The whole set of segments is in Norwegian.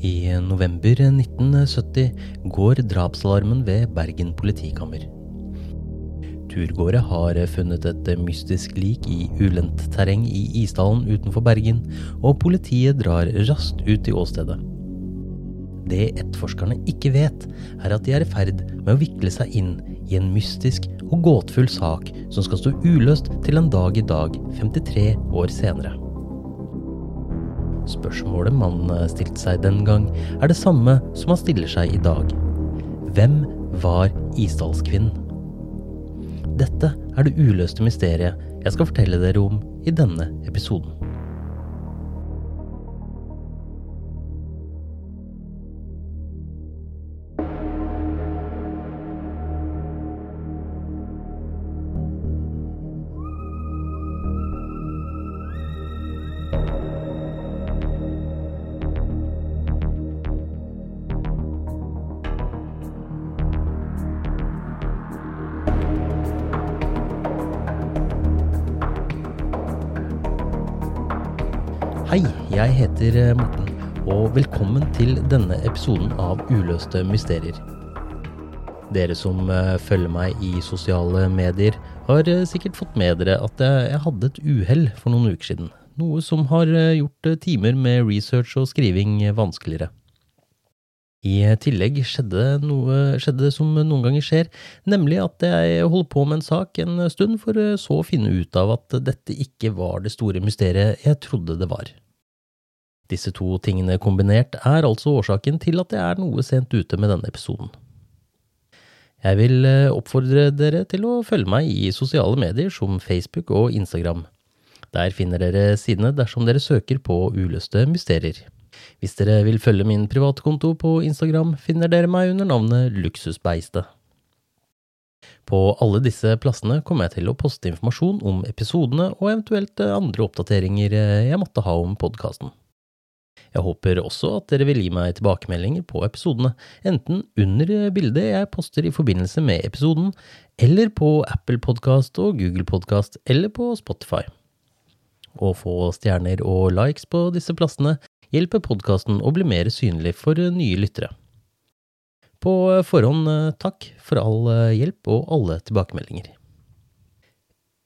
I november 1970 går drapsalarmen ved Bergen politikammer. Turgåere har funnet et mystisk lik i ulendt terreng i Isdalen utenfor Bergen, og politiet drar raskt ut til åstedet. Det etterforskerne ikke vet, er at de er i ferd med å vikle seg inn i en mystisk og gåtefull sak som skal stå uløst til en dag i dag, 53 år senere. Spørsmålet man stilte seg den gang, er det samme som man stiller seg i dag. Hvem var Isdalskvinnen? Dette er det uløste mysteriet jeg skal fortelle dere om i denne episoden. Jeg heter eh, Morten, og velkommen til denne episoden av Uløste mysterier. Dere som eh, følger meg i sosiale medier, har eh, sikkert fått med dere at jeg hadde et uhell for noen uker siden. Noe som har gjort timer med research og skriving vanskeligere. I tillegg skjedde, noe, skjedde som noen ganger skjer, nemlig at jeg holdt på med en sak en stund, for så å finne ut av at dette ikke var det store mysteriet jeg trodde det var. Disse to tingene kombinert er altså årsaken til at jeg er noe sent ute med denne episoden. Jeg vil eh, oppfordre dere til å følge meg i sosiale medier som Facebook og Instagram. Der finner dere sidene dersom dere søker på uløste mysterier. Hvis dere vil følge min privatkonto på Instagram, finner dere meg under navnet Luksusbeistet. På alle disse plassene kommer jeg til å poste informasjon om episodene og eventuelt andre oppdateringer jeg måtte ha om podkasten. Jeg håper også at dere vil gi meg tilbakemeldinger på episodene, enten under bildet jeg poster i forbindelse med episoden, eller på Apple Podcast og Google Podcast, eller på Spotify. Å få stjerner og likes på disse plassene hjelper podkasten å bli mer synlig for nye lyttere. På forhånd takk for all hjelp og alle tilbakemeldinger.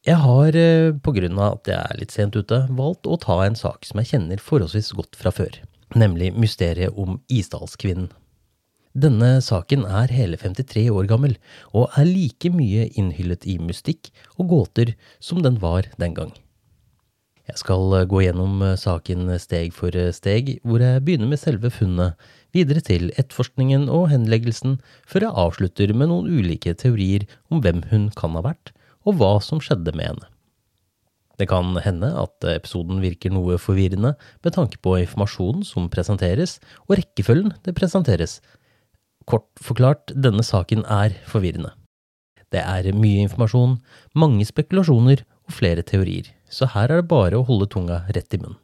Jeg har, pga. grunn av at jeg er litt sent ute, valgt å ta en sak som jeg kjenner forholdsvis godt fra før, nemlig mysteriet om Isdalskvinnen. Denne saken er hele 53 år gammel, og er like mye innhyllet i mystikk og gåter som den var den gang. Jeg skal gå gjennom saken steg for steg, hvor jeg begynner med selve funnet, videre til etterforskningen og henleggelsen, før jeg avslutter med noen ulike teorier om hvem hun kan ha vært, og hva som skjedde med henne. Det kan hende at episoden virker noe forvirrende med tanke på informasjonen som presenteres, og rekkefølgen det presenteres. Kort forklart, denne saken er forvirrende. Det er mye informasjon, mange spekulasjoner og flere teorier, så her er det bare å holde tunga rett i munnen.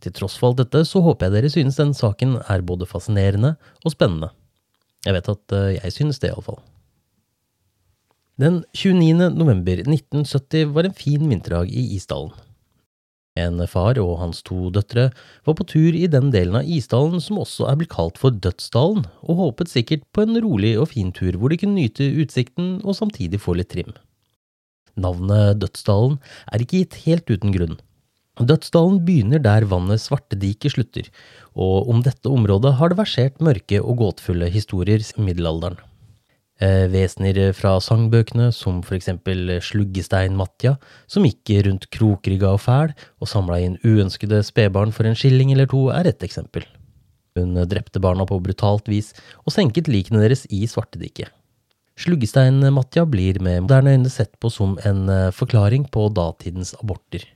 Til tross for alt dette så håper jeg dere synes denne saken er både fascinerende og spennende. Jeg vet at eh, jeg synes det, iallfall. Den 29. november 1970 var en fin vinterdag i Isdalen. En far og hans to døtre var på tur i den delen av Isdalen som også er blitt kalt for Dødsdalen, og håpet sikkert på en rolig og fin tur hvor de kunne nyte utsikten og samtidig få litt trim. Navnet Dødsdalen er ikke gitt helt uten grunn. Dødsdalen begynner der vannet Svartediket slutter, og om dette området har det versert mørke og gåtefulle historier i middelalderen. Eh, vesener fra sangbøkene, som for eksempel Sluggestein-Matja, som gikk rundt krokrygga og fæl og samla inn uønskede spedbarn for en skilling eller to, er ett eksempel. Hun drepte barna på brutalt vis og senket likene deres i Svartediket. Sluggestein-Matja blir med moderne øyne sett på som en eh, forklaring på datidens aborter.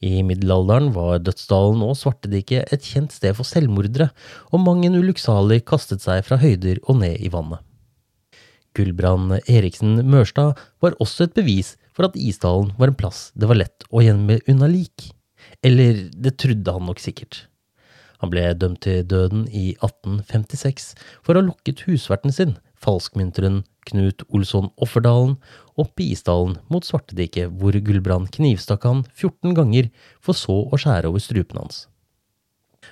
I middelalderen var Dødsdalen og Svartediket et kjent sted for selvmordere, og mang en ulykksalig kastet seg fra høyder og ned i vannet. Gulbrand Eriksen Mørstad var også et bevis for at Isdalen var en plass det var lett å gjemme unna lik. Eller det trodde han nok sikkert. Han ble dømt til døden i 1856 for å ha lokket husverten sin, falskmynteren Knut Olsson Offerdalen, opp i Isdalen mot Svartediket, hvor Gulbrand knivstakk han 14 ganger, for så å skjære over strupen hans.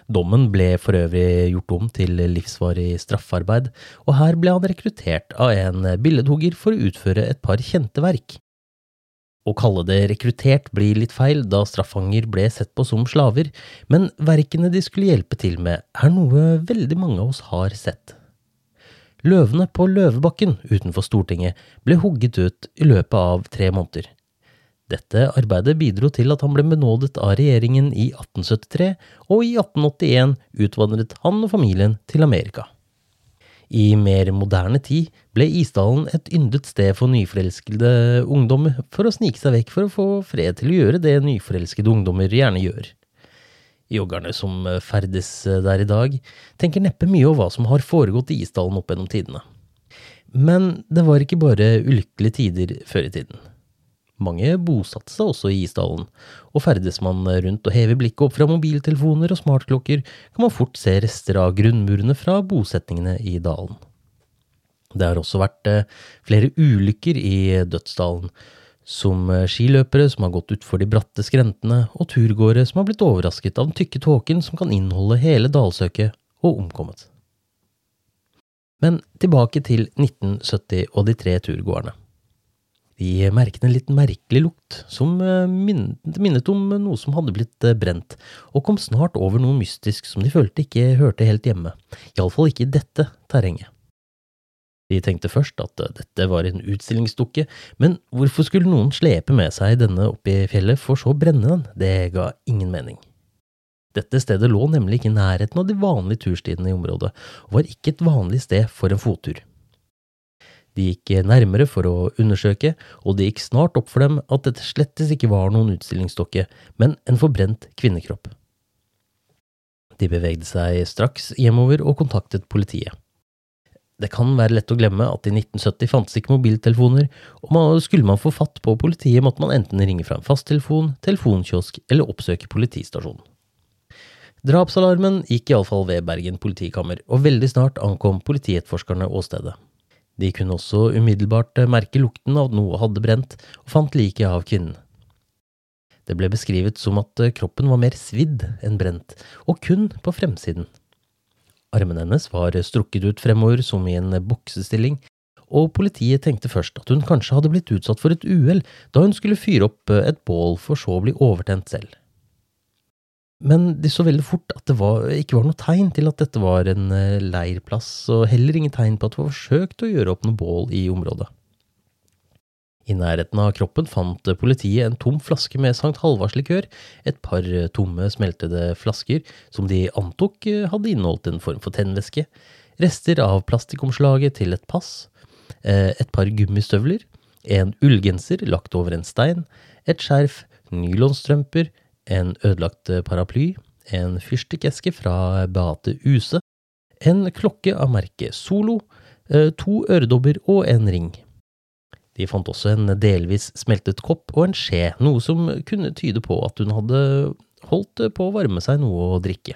Dommen ble for øvrig gjort om til livsvarig straffarbeid, og her ble han rekruttert av en billedhugger for å utføre et par kjente verk. Å kalle det rekruttert blir litt feil, da straffanger ble sett på som slaver, men verkene de skulle hjelpe til med, er noe veldig mange av oss har sett. Løvene på Løvebakken utenfor Stortinget ble hugget ut i løpet av tre måneder. Dette arbeidet bidro til at han ble benådet av regjeringen i 1873, og i 1881 utvandret han og familien til Amerika. I mer moderne tid ble Isdalen et yndet sted for nyforelskede ungdommer for å snike seg vekk for å få fred til å gjøre det nyforelskede ungdommer gjerne gjør. Joggerne som ferdes der i dag, tenker neppe mye over hva som har foregått i Isdalen opp gjennom tidene. Men det var ikke bare ulykkelige tider før i tiden. Mange bosatte seg også i Isdalen, og ferdes man rundt og hever blikket opp fra mobiltelefoner og smartklokker, kan man fort se rester av grunnmurene fra bosetningene i dalen. Det har også vært eh, flere ulykker i Dødsdalen, som eh, skiløpere som har gått utfor de bratte skrentene, og turgåere som har blitt overrasket av den tykke tåken som kan inneholde hele dalsøket, og omkommet. Men tilbake til 1970 og de tre turgåerne. De merket en litt merkelig lukt, som eh, minnet om noe som hadde blitt eh, brent, og kom snart over noe mystisk som de følte ikke hørte helt hjemme, iallfall ikke i dette terrenget. De tenkte først at eh, dette var en utstillingsdukke, men hvorfor skulle noen slepe med seg denne opp i fjellet for så å brenne den, det ga ingen mening. Dette stedet lå nemlig ikke i nærheten av de vanlige turstiene i området, og var ikke et vanlig sted for en fottur. De gikk nærmere for å undersøke, og det gikk snart opp for dem at dette slettes ikke var noen utstillingsdokke, men en forbrent kvinnekropp. De bevegde seg straks hjemover og kontaktet politiet. Det kan være lett å glemme at i 1970 fantes ikke mobiltelefoner, og skulle man få fatt på politiet, måtte man enten ringe fra en fasttelefon, telefonkiosk eller oppsøke politistasjonen. Drapsalarmen gikk iallfall ved Bergen politikammer, og veldig snart ankom politietterforskerne åstedet. De kunne også umiddelbart eh, merke lukten av at noe hadde brent, og fant liket av kvinnen. Det ble beskrevet som at eh, kroppen var mer svidd enn brent, og kun på fremsiden. Armene hennes var strukket ut fremover som i en boksestilling, og politiet tenkte først at hun kanskje hadde blitt utsatt for et uhell da hun skulle fyre opp eh, et bål for så å bli overtent selv. Men de så veldig fort at det var, ikke var noe tegn til at dette var en eh, leirplass, og heller ingen tegn på at det var forsøkt å gjøre opp noe bål i området. I nærheten av kroppen fant politiet en tom flaske med Sankt Halvards-likør, et par tomme smeltede flasker som de antok hadde inneholdt en form for tennvæske, rester av plastikkomslaget til et pass, eh, et par gummistøvler, en ullgenser lagt over en stein, et skjerf, nylonstrømper, en ødelagt paraply, en fyrstikkeske fra Beate Use, en klokke av merket Solo, eh, to øredobber og en ring. De fant også en delvis smeltet kopp og en skje, noe som kunne tyde på at hun hadde holdt på å varme seg noe å drikke.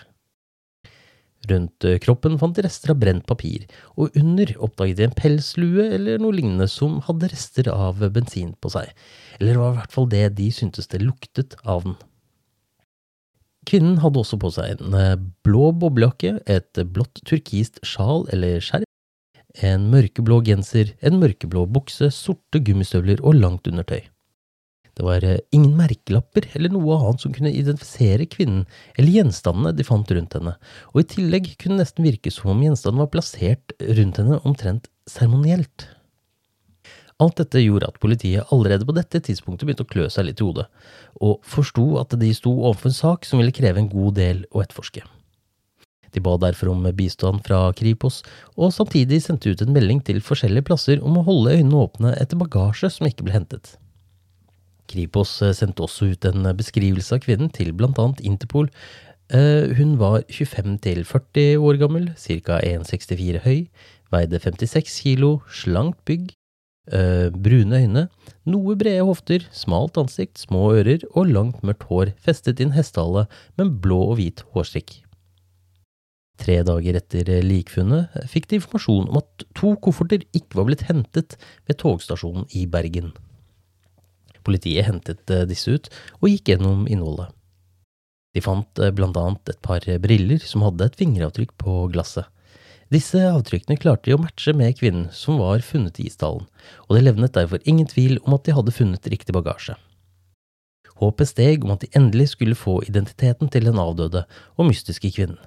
Rundt kroppen fant de rester av brent papir, og under oppdaget de en pelslue eller noe lignende som hadde rester av bensin på seg, eller det var i hvert fall det de syntes det luktet av den. Kvinnen hadde også på seg en blå boblejakke, et blått turkist sjal eller skjerf, en mørkeblå genser, en mørkeblå bukse, sorte gummistøvler og langt undertøy. Det var eh, ingen merkelapper eller noe annet som kunne identifisere kvinnen eller gjenstandene de fant rundt henne, og i tillegg kunne det nesten virke som om gjenstanden var plassert rundt henne omtrent seremonielt. Alt dette gjorde at politiet allerede på dette tidspunktet begynte å klø seg litt i hodet, og forsto at de sto overfor en sak som ville kreve en god del å etterforske. De ba derfor om bistand fra Kripos, og samtidig sendte ut en melding til forskjellige plasser om å holde øynene åpne etter bagasje som ikke ble hentet. Kripos eh, sendte også ut en beskrivelse av kvinnen til blant annet Interpol. Eh, hun var 25 til 40 år gammel, ca. 1,64 høy, veide 56 kilo, slankt bygg, brune øyne, noe brede hofter, smalt ansikt, små ører og langt mørkt hår festet inn hestehale med blå og hvit hårstrikk. Tre dager etter likfunnet fikk de informasjon om at to kofferter ikke var blitt hentet ved togstasjonen i Bergen. Politiet hentet eh, disse ut og gikk gjennom innholdet. De fant eh, blant annet et par briller som hadde et fingeravtrykk på glasset. Disse avtrykkene klarte de å matche med kvinnen som var funnet i isdalen, og det levnet derfor ingen tvil om at de hadde funnet riktig bagasje. Håpet steg om at de endelig skulle få identiteten til den avdøde og mystiske kvinnen.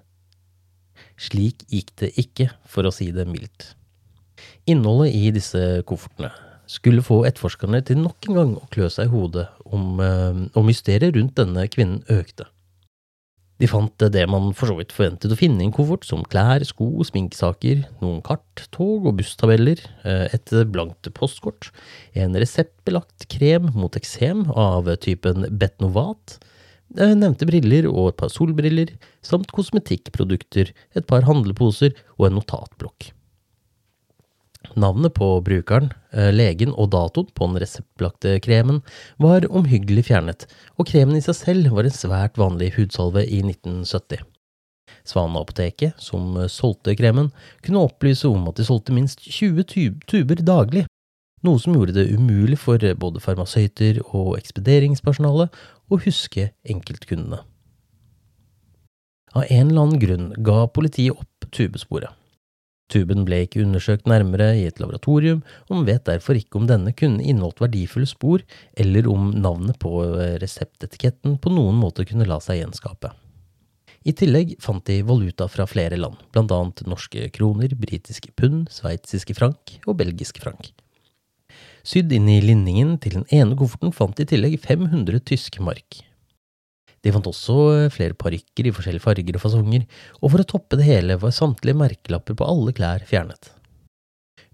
Slik gikk det ikke, for å si det mildt. Innholdet i disse koffertene skulle få etterforskerne til nok en gang å klø seg i hodet om, og om mysteriet rundt denne kvinnen økte. De fant det man for så vidt forventet å finne i en koffert, som klær, sko, sminkesaker, noen kart, tog og busstabeller, eh, et blankt postkort, en reseptbelagt krem mot eksem av typen Betnovat, nevnte briller og et par solbriller, samt kosmetikkprodukter, et par handleposer og en notatblokk. Navnet på brukeren, eh, legen og datoen på den reseptbelagte kremen var omhyggelig fjernet, og kremen i seg selv var en svært vanlig hudsalve i 1970. Svaneapoteket, som solgte kremen, kunne opplyse om at de solgte minst 20 tuber daglig, noe som gjorde det umulig for både farmasøyter og ekspederingspersonale å huske enkeltkundene. Av en eller annen grunn ga politiet opp tubesporet. Tuben ble ikke undersøkt nærmere i et laboratorium, og man vet derfor ikke om denne kunne inneholdt verdifulle spor, eller om navnet på reseptetiketten på noen måte kunne la seg gjenskape. I tillegg fant de valuta fra flere land, annet norske kroner, britiske pund, sveitsiske frank og belgiske frank. Sydd inn i linningen til den ene kofferten fant de i tillegg 500 tyske mark. De fant også eh, flere parykker i forskjellige farger og fasonger, og for å toppe det hele var samtlige merkelapper på alle klær fjernet.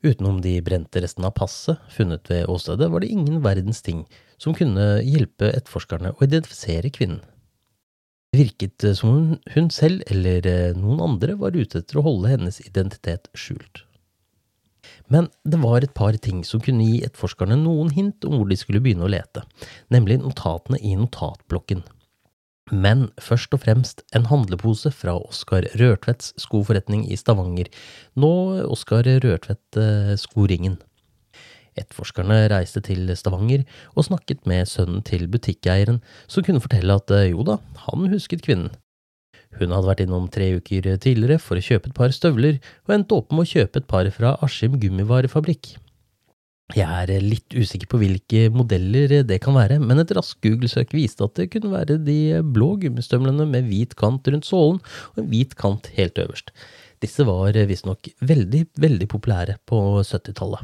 Utenom de brente restene av passet funnet ved åstedet, var det ingen verdens ting som kunne hjelpe etterforskerne å identifisere kvinnen. Det virket eh, som hun selv eller eh, noen andre var ute etter å holde hennes identitet skjult. Men det var et par ting som kunne gi etterforskerne noen hint om hvor de skulle begynne å lete, nemlig notatene i notatblokken. Men først og fremst en handlepose fra Oskar Rørtvedts skoforretning i Stavanger, nå Oskar Rørtvedt eh, Skoringen. Etterforskerne reiste til Stavanger og snakket med sønnen til butikkeieren, som kunne fortelle at eh, jo da, han husket kvinnen, hun hadde vært innom tre uker tidligere for å kjøpe et par støvler, og endte opp med å kjøpe et par fra Askim gummivarefabrikk. Jeg er litt usikker på hvilke modeller det kan være, men et raskt Google-søk viste at det kunne være de blå gummistøvlene med hvit kant rundt sålen og en hvit kant helt øverst. Disse var visstnok veldig, veldig populære på 70-tallet.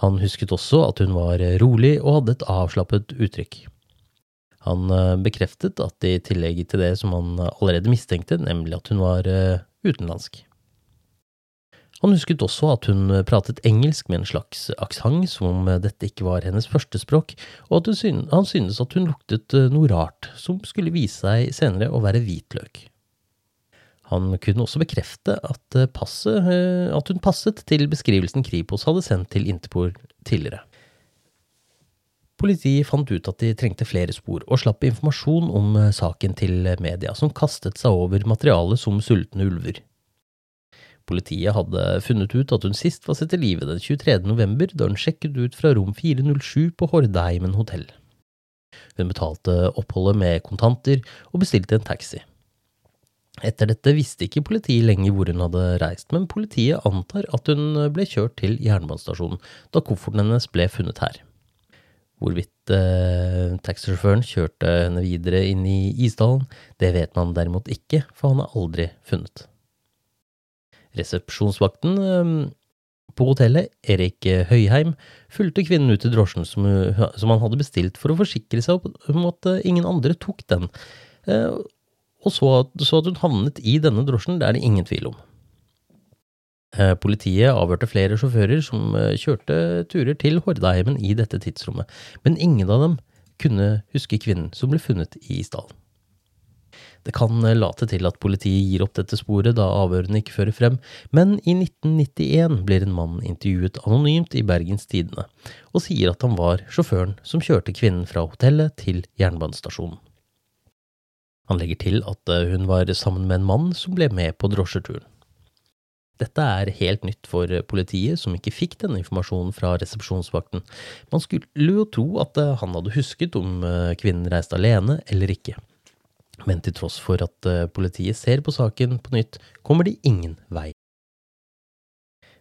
Han husket også at hun var rolig og hadde et avslappet uttrykk. Han eh, bekreftet at i tillegg til det som han allerede mistenkte, nemlig at hun var eh, utenlandsk. Han husket også at hun pratet engelsk med en slags aksent, som om dette ikke var hennes førstespråk, og at han syntes at hun luktet eh, noe rart, som skulle vise seg senere å være hvitløk. Han kunne også bekrefte at, passet, at hun passet til beskrivelsen Kripos hadde sendt til Interpol, tidligere. Politiet fant ut at de trengte flere spor, og slapp informasjon om eh, saken til media, som kastet seg over materialet som sultne ulver. Politiet hadde funnet ut at hun sist var sett i live den 23. november, da hun sjekket ut fra rom 407 på Hordeheimen hotell. Hun betalte oppholdet med kontanter og bestilte en taxi. Etter dette visste ikke politiet lenger hvor hun hadde reist, men politiet antar at hun ble kjørt til jernbanestasjonen da kofferten hennes ble funnet her. Hvorvidt eh, taxisjåføren kjørte henne videre inn i isdalen, det vet man derimot ikke, for han er aldri funnet. Resepsjonsvakten eh, på hotellet, Erik Høyheim, fulgte kvinnen ut i drosjen som, som han hadde bestilt for å forsikre seg om at eh, ingen andre tok den, eh, og så, så at hun havnet i denne drosjen, det er det ingen tvil om. Politiet avhørte flere sjåfører som kjørte turer til Hordaheimen i dette tidsrommet, men ingen av dem kunne huske kvinnen som ble funnet i stallen. Det kan eh, late til at politiet gir opp dette sporet da avhørene ikke fører frem, men i 1991 blir en mann intervjuet anonymt i Bergens Tidende, og sier at han var sjåføren som kjørte kvinnen fra hotellet til jernbanestasjonen. Han legger til at hun var sammen med en mann som ble med på drosjeturen. Dette er helt nytt for politiet, som ikke fikk denne informasjonen fra resepsjonsvakten. Man skulle jo tro at eh, han hadde husket om eh, kvinnen reiste alene eller ikke. Men til tross for at eh, politiet ser på saken på nytt, kommer de ingen vei.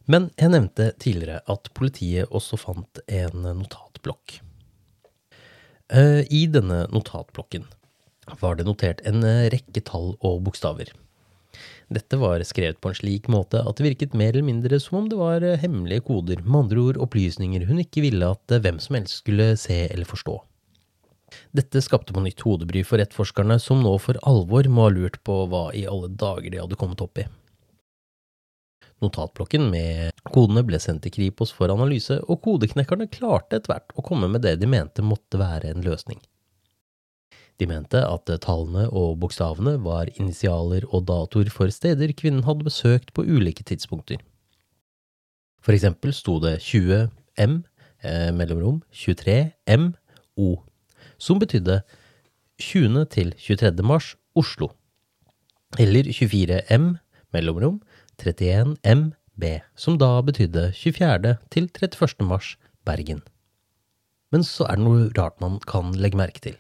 Men jeg nevnte tidligere at politiet også fant en notatblokk. I denne notatblokken var det notert en rekke tall og bokstaver. Dette var skrevet på en slik måte at det virket mer eller mindre som om det var eh, hemmelige koder, med andre ord opplysninger hun ikke ville at eh, hvem som helst skulle se eller forstå. Dette skapte på nytt hodebry for etterforskerne, som nå for alvor må ha lurt på hva i alle dager de hadde kommet opp i. Notatblokken med kodene ble sendt til Kripos for analyse, og kodeknekkerne klarte etter hvert å komme med det de mente måtte være en løsning. De mente at tallene og bokstavene var initialer og datoer for steder kvinnen hadde besøkt på ulike tidspunkter. For eksempel sto det 20 M, eh, mellomrom 23 M, O, som betydde 20. til 23. mars Oslo, eller 24 M, mellomrom 31 M, B, som da betydde 24. til 31. mars Bergen. Men så er det noe rart man kan legge merke til.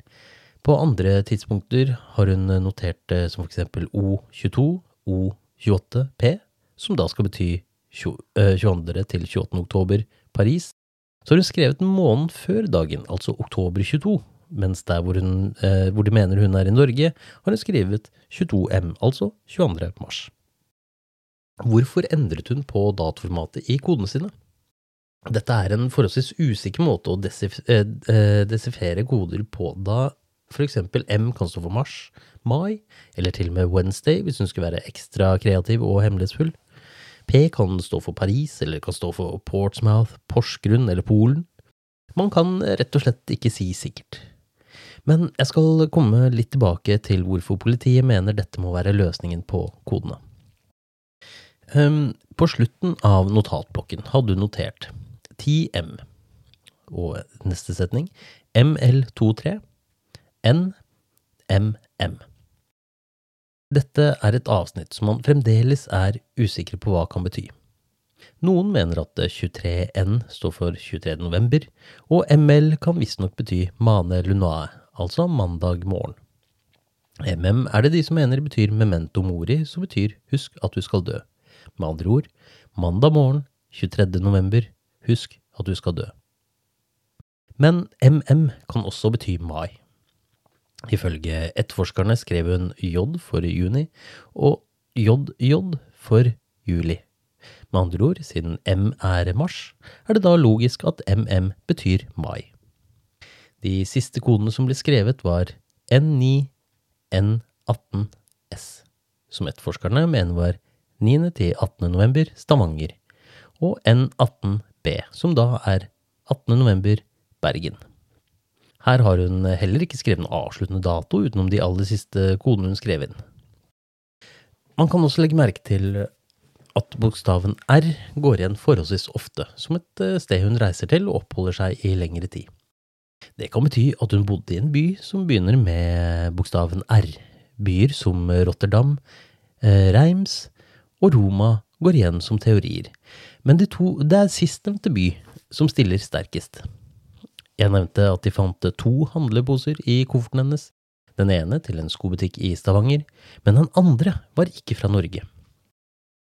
På andre tidspunkter har hun notert det som for eksempel O22, O28P, som da skal bety 22. Eh, til 28. oktober Paris. Så har hun skrevet måneden før dagen, altså oktober 22, mens der hvor, hun, eh, hvor de mener hun er i Norge, har hun skrevet 22M, altså 22. mars. Hvorfor endret hun på datoformatet i kodene sine? Dette er en forholdsvis usikker måte å eh, desifere koder på, da eksempel M kan stå for mars, mai, eller til og med Wednesday hvis hun skulle være ekstra kreativ og hemmelighetsfull. P kan stå for Paris, eller kan stå for Portsmouth, Porsgrunn eller Polen. Man kan rett og slett ikke si sikkert. Men jeg skal komme litt tilbake til hvorfor politiet mener dette må være løsningen på kodene. Um, på slutten av notatblokken hadde du notert 10M, og neste setning ML23 NMM. Dette er et avsnitt som man fremdeles er usikker på hva kan bety. Noen mener at 23N står for 23. november, og ML kan visstnok bety Mane Lunae, altså mandag morgen. MM er det de som mener betyr memento mori, som betyr husk at du skal dø. Med andre ord, mandag morgen, 23. november, husk at du skal dø. Men MM kan også bety mai. Ifølge etterforskerne skrev hun J for juni og JJ for juli. Med andre ord, siden M er mars, er det da logisk at MM betyr mai. De siste kodene som ble skrevet, var N9, N18, S, som etterforskerne mener var 9. til 18. november Stavanger, og N18B, som da er 18. november Bergen. Her har hun heller ikke skrevet en avsluttende dato utenom de aller siste kodene hun skrev inn. Man kan også legge merke til at bokstaven R går igjen forholdsvis ofte, som et eh, sted hun reiser til og oppholder seg i lengre tid. Det kan bety at hun bodde i en by som begynner med bokstaven R. Byer som Rotterdam, eh, Reims og Roma går igjen som teorier, men de to, det er sistnevnte by som stiller sterkest. Jeg nevnte at de fant to handleposer i kofferten hennes, den ene til en skobutikk i Stavanger, men den andre var ikke fra Norge.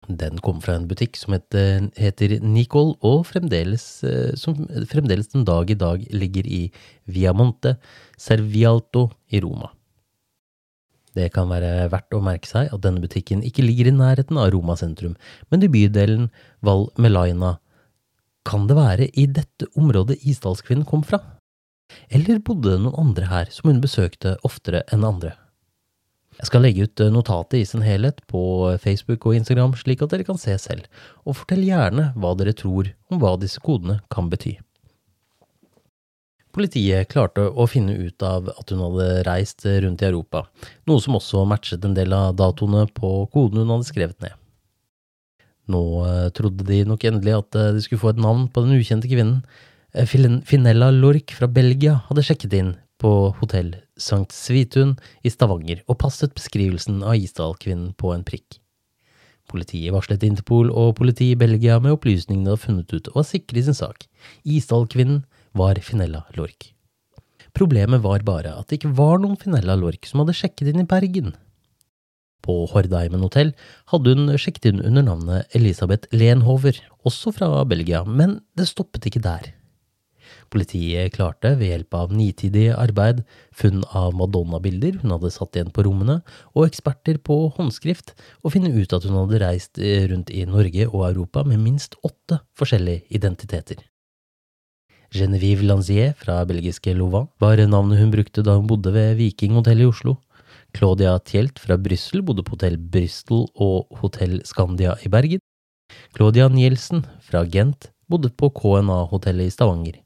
Den kom fra en butikk som heter, heter Nicol, og fremdeles, eh, som fremdeles den dag i dag ligger i Viamonte Servialto i Roma. Det kan være verdt å merke seg at denne butikken ikke ligger i nærheten av Roma sentrum, men i bydelen Val Melaina. Kan det være i dette området Isdalskvinnen kom fra? Eller bodde det noen andre her som hun besøkte oftere enn andre? Jeg skal legge ut notatet i sin helhet på Facebook og Instagram, slik at dere kan se selv, og fortell gjerne hva dere tror om hva disse kodene kan bety. Politiet klarte å finne ut av at hun hadde reist rundt i Europa, noe som også matchet en del av datoene på koden hun hadde skrevet ned. Nå eh, trodde de nok endelig at eh, de skulle få et navn på den ukjente kvinnen. Eh, Finella Lorch fra Belgia hadde sjekket inn på hotell Sankt Svitun i Stavanger og passet beskrivelsen av Isdal-kvinnen på en prikk. Politiet varslet Interpol og politiet i Belgia med opplysningene de hadde funnet ut, og var sikre i sin sak. Isdal-kvinnen var Finella Lork. Problemet var bare at det ikke var noen Finella Lork som hadde sjekket inn i Bergen. På Hordheimen hotell hadde hun sjekket inn under navnet Elisabeth Lenhover, også fra Belgia, men det stoppet ikke der. Politiet klarte ved hjelp av nitidig arbeid, funn av Madonna-bilder hun hadde satt igjen på rommene, og eksperter på håndskrift, å finne ut at hun hadde reist rundt i Norge og Europa med minst åtte forskjellige identiteter. Genevieve Lanzier fra belgiske Louvain var navnet hun brukte da hun bodde ved Vikinghotellet i Oslo. Claudia Tjelt fra Brussel bodde på hotell Bristol og hotell Scandia i Bergen. Claudia Nielsen fra Gent bodde på KNA-hotellet i Stavanger.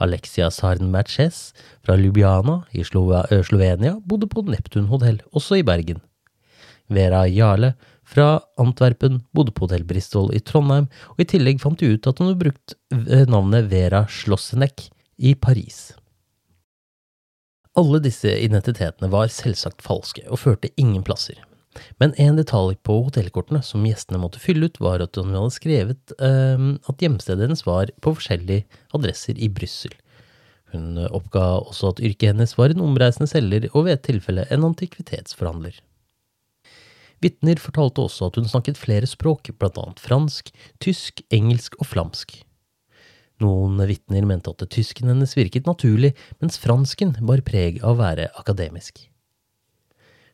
Alexia Sarn-Merces fra Ljubljana i Slovenia bodde på Neptun hotell, også i Bergen. Vera Jarle fra Antwerpen, bodde på hotell Bristol i Trondheim, og i tillegg fant de ut at hun hadde brukt navnet Vera Schlosseneck i Paris. Alle disse identitetene var selvsagt falske og førte ingen plasser. Men en detalj på hotellkortene som gjestene måtte fylle ut, var at hun hadde skrevet eh, at hjemstedet hennes var på forskjellige adresser i Brussel. Hun oppga også at yrket hennes var en omreisende selger og ved et tilfelle en antikvitetsforhandler. Vitner fortalte også at hun snakket flere språk, blant annet fransk, tysk, engelsk og flamsk. Noen vitner mente at tysken hennes virket naturlig, mens fransken bar preg av å være akademisk.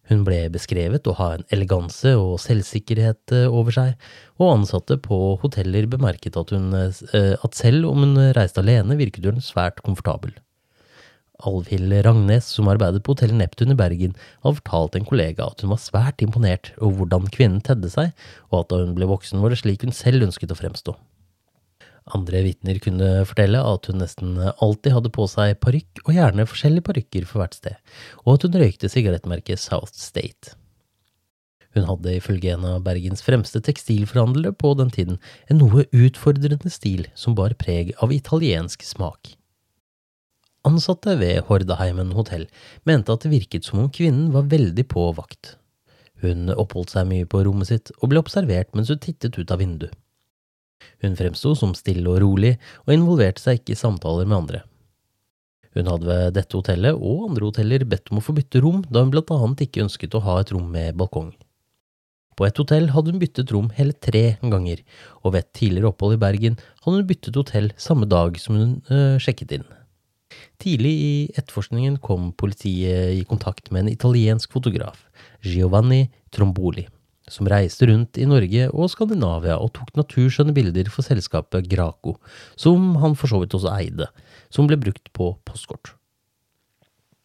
Hun ble beskrevet å ha en eleganse og selvsikkerhet eh, over seg, og ansatte på hoteller bemerket at, hun, eh, at selv om hun reiste alene, virket hun svært komfortabel. Alvhild Rangnes, som arbeidet på Hotell Neptun i Bergen, har fortalt en kollega at hun var svært imponert over hvordan kvinnen tedde seg, og at da hun ble voksen var det slik hun selv ønsket å fremstå. Andre vitner kunne fortelle at hun nesten alltid hadde på seg parykk, og gjerne forskjellige parykker for hvert sted, og at hun røykte sigarettmerket South State. Hun hadde ifølge en av Bergens fremste tekstilforhandlere på den tiden en noe utfordrende stil som bar preg av italiensk smak. Ansatte ved Hordaheimen hotell mente at det virket som om kvinnen var veldig på vakt. Hun oppholdt seg mye på rommet sitt og ble observert mens hun tittet ut av vinduet. Hun fremsto som stille og rolig, og involverte seg ikke i samtaler med andre. Hun hadde ved dette hotellet og andre hoteller bedt om å få bytte rom, da hun blant annet ikke ønsket å ha et rom med balkong. På et hotell hadde hun byttet rom hele tre ganger, og ved et tidligere opphold i Bergen hadde hun byttet hotell samme dag som hun øh, sjekket inn. Tidlig i etterforskningen kom politiet i kontakt med en italiensk fotograf, Giovanni Tromboli, som reiste rundt i Norge og Skandinavia og tok naturskjønne bilder for selskapet Graco, som han for så vidt også eide, som ble brukt på postkort.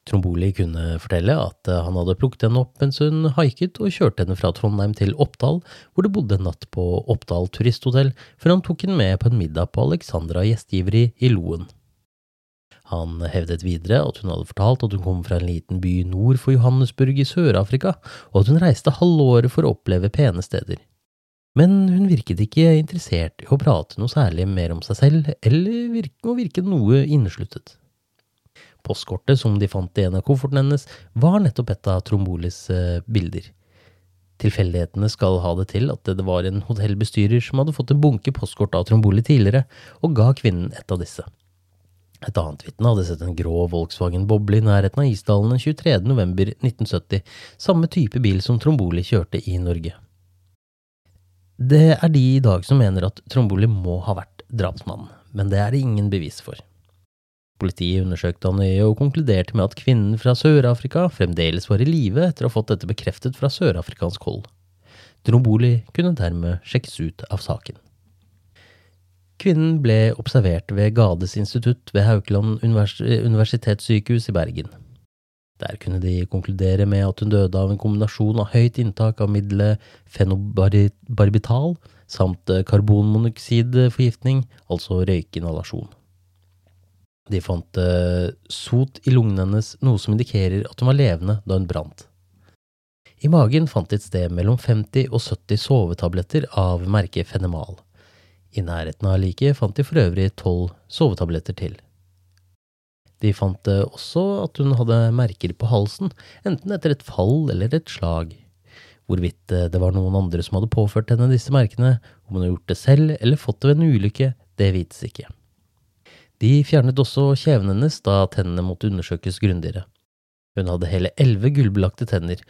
Tromboli kunne fortelle at han hadde plukket henne opp mens hun haiket og kjørte henne fra Trondheim til Oppdal, hvor det bodde en natt på Oppdal turisthotell, før han tok henne med på en middag på Alexandra gjestgiveri i Loen. Han hevdet videre at hun hadde fortalt at hun kom fra en liten by nord for Johannesburg i Sør-Afrika, og at hun reiste halvåret for å oppleve pene steder. Men hun virket ikke interessert i å prate noe særlig mer om seg selv, eller virke, å virke noe innesluttet. Postkortet som de fant i en av koffertene hennes, var nettopp et av Trombolis eh, bilder. Tilfeldighetene skal ha det til at det var en hotellbestyrer som hadde fått en bunke postkort av Tromboli tidligere, og ga kvinnen et av disse. Et annet vitne hadde sett en grå Volkswagen Boble i nærheten av Isdalen den 23. november 1970, samme type bil som Tromboli kjørte i Norge. Det er de i dag som mener at Tromboli må ha vært drapsmannen, men det er det ingen bevis for. Politiet undersøkte han nøye og konkluderte med at kvinnen fra Sør-Afrika fremdeles var i live etter å ha fått dette bekreftet fra sørafrikansk hold. Tromboli kunne dermed sjekkes ut av saken. Kvinnen ble observert ved Gades institutt ved Haukeland univers universitetssykehus i Bergen. Der kunne de konkludere med at hun døde av en kombinasjon av høyt inntak av middelet fenobarbital samt karbonmonoksidforgiftning, altså røykinhalasjon. De fant uh, sot i lungene hennes, noe som indikerer at hun var levende da hun brant. I magen fant de et sted mellom 50 og 70 sovetabletter av merket Fenemal. I nærheten av liket fant de for øvrig tolv sovetabletter til. De fant også at hun hadde merker på halsen, enten etter et fall eller et slag. Hvorvidt eh, det var noen andre som hadde påført henne disse merkene, om hun hadde gjort det selv eller fått det ved en ulykke, det vites ikke. De fjernet også kjeven hennes da tennene måtte undersøkes grundigere. Hun hadde hele elleve gullbelagte tenner,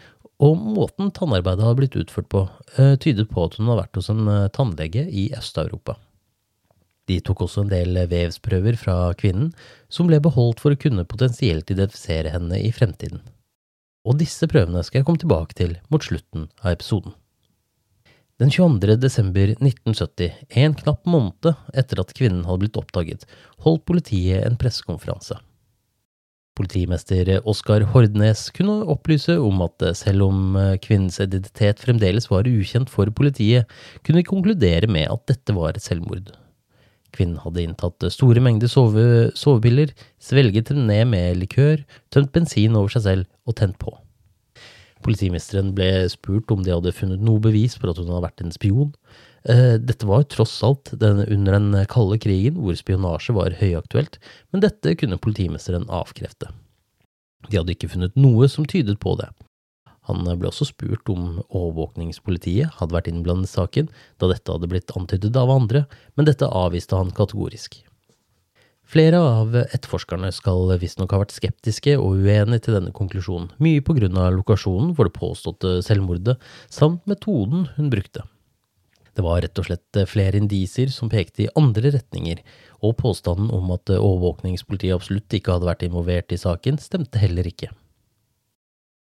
og måten tannarbeidet hadde blitt utført på, eh, tydet på at hun hadde vært hos en tannlege i Øst-Europa. De tok også en del vevsprøver fra kvinnen, som ble beholdt for å kunne potensielt identifisere henne i fremtiden. Og disse prøvene skal jeg komme tilbake til mot slutten av episoden. Den 22. desember 1970, en knapp måned etter at kvinnen hadde blitt oppdaget, holdt politiet en pressekonferanse. Politimester Oskar Hordnes kunne opplyse om at selv om kvinnens identitet fremdeles var ukjent for politiet, kunne de konkludere med at dette var et selvmord. Kvinnen hadde inntatt store mengder sove, sovepiller, svelget dem ned med likør, tømt bensin over seg selv og tent på. Politimesteren ble spurt om de hadde funnet noe bevis for at hun hadde vært en spion. Eh, dette var tross alt under den kalde krigen, hvor spionasje var høyaktuelt, men dette kunne politimesteren avkrefte. De hadde ikke funnet noe som tydet på det, han ble også spurt om overvåkningspolitiet hadde vært innblandet i saken, da dette hadde blitt antydet av andre, men dette avviste han kategorisk. Flere av etterforskerne skal visstnok ha vært skeptiske og uenige til denne konklusjonen, mye på grunn av lokasjonen for det påståtte selvmordet, samt metoden hun brukte. Det var rett og slett flere indisier som pekte i andre retninger, og påstanden om at overvåkningspolitiet absolutt ikke hadde vært involvert i saken, stemte heller ikke.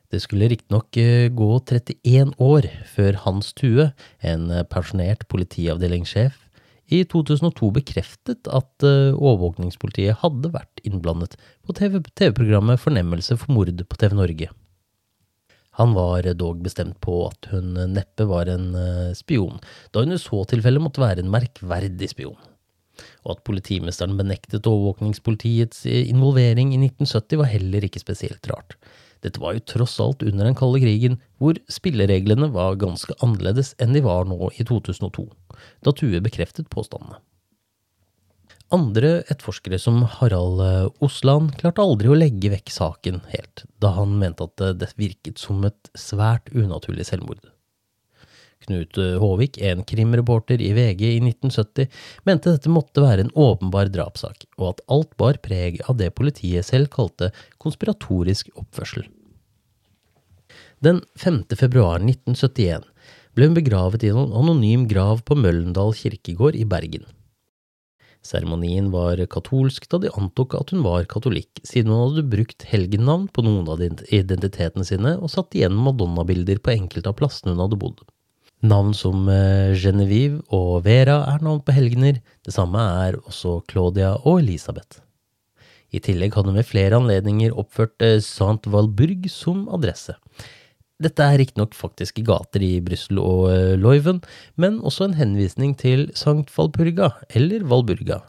Det skulle riktignok eh, gå 31 år før Hans Tue, en eh, pensjonert politiavdelingssjef, i 2002 bekreftet at eh, overvåkningspolitiet hadde vært innblandet på TV-programmet Fornemmelse for mord på TV Norge. Han var dog bestemt på at hun neppe var en spion, da hun i så tilfelle måtte være en merkverdig spion. Og at politimesteren benektet overvåkningspolitiets involvering i 1970 var heller ikke spesielt rart. Dette var jo tross alt under den kalde krigen, hvor spillereglene var ganske annerledes enn de var nå i 2002, da Tue bekreftet påstandene. Andre etterforskere som Harald eh, Osland klarte aldri å legge vekk saken helt, da han mente at det virket som et svært unaturlig selvmord. Knut eh, Håvik, en krimreporter i VG i 1970, mente dette måtte være en åpenbar drapssak, og at alt bar preg av det politiet selv kalte konspiratorisk oppførsel. Den 5. februar 1971 ble hun begravet i en anonym grav på Møllendal kirkegård i Bergen. Seremonien var katolsk, da de antok at hun var katolikk, siden hun hadde brukt helgennavn på noen av identitetene sine og satt igjen madonnabilder på enkelte av plassene hun hadde bodd. Navn som eh, Genevieve og Vera er navn på helgener, det samme er også Claudia og Elisabeth. I tillegg hadde hun ved flere anledninger oppført eh, Saint Valburg som adresse. Dette er riktignok faktiske gater i Brussel og eh, Leuven, men også en henvisning til Sankt Valpurga, eller Valburga.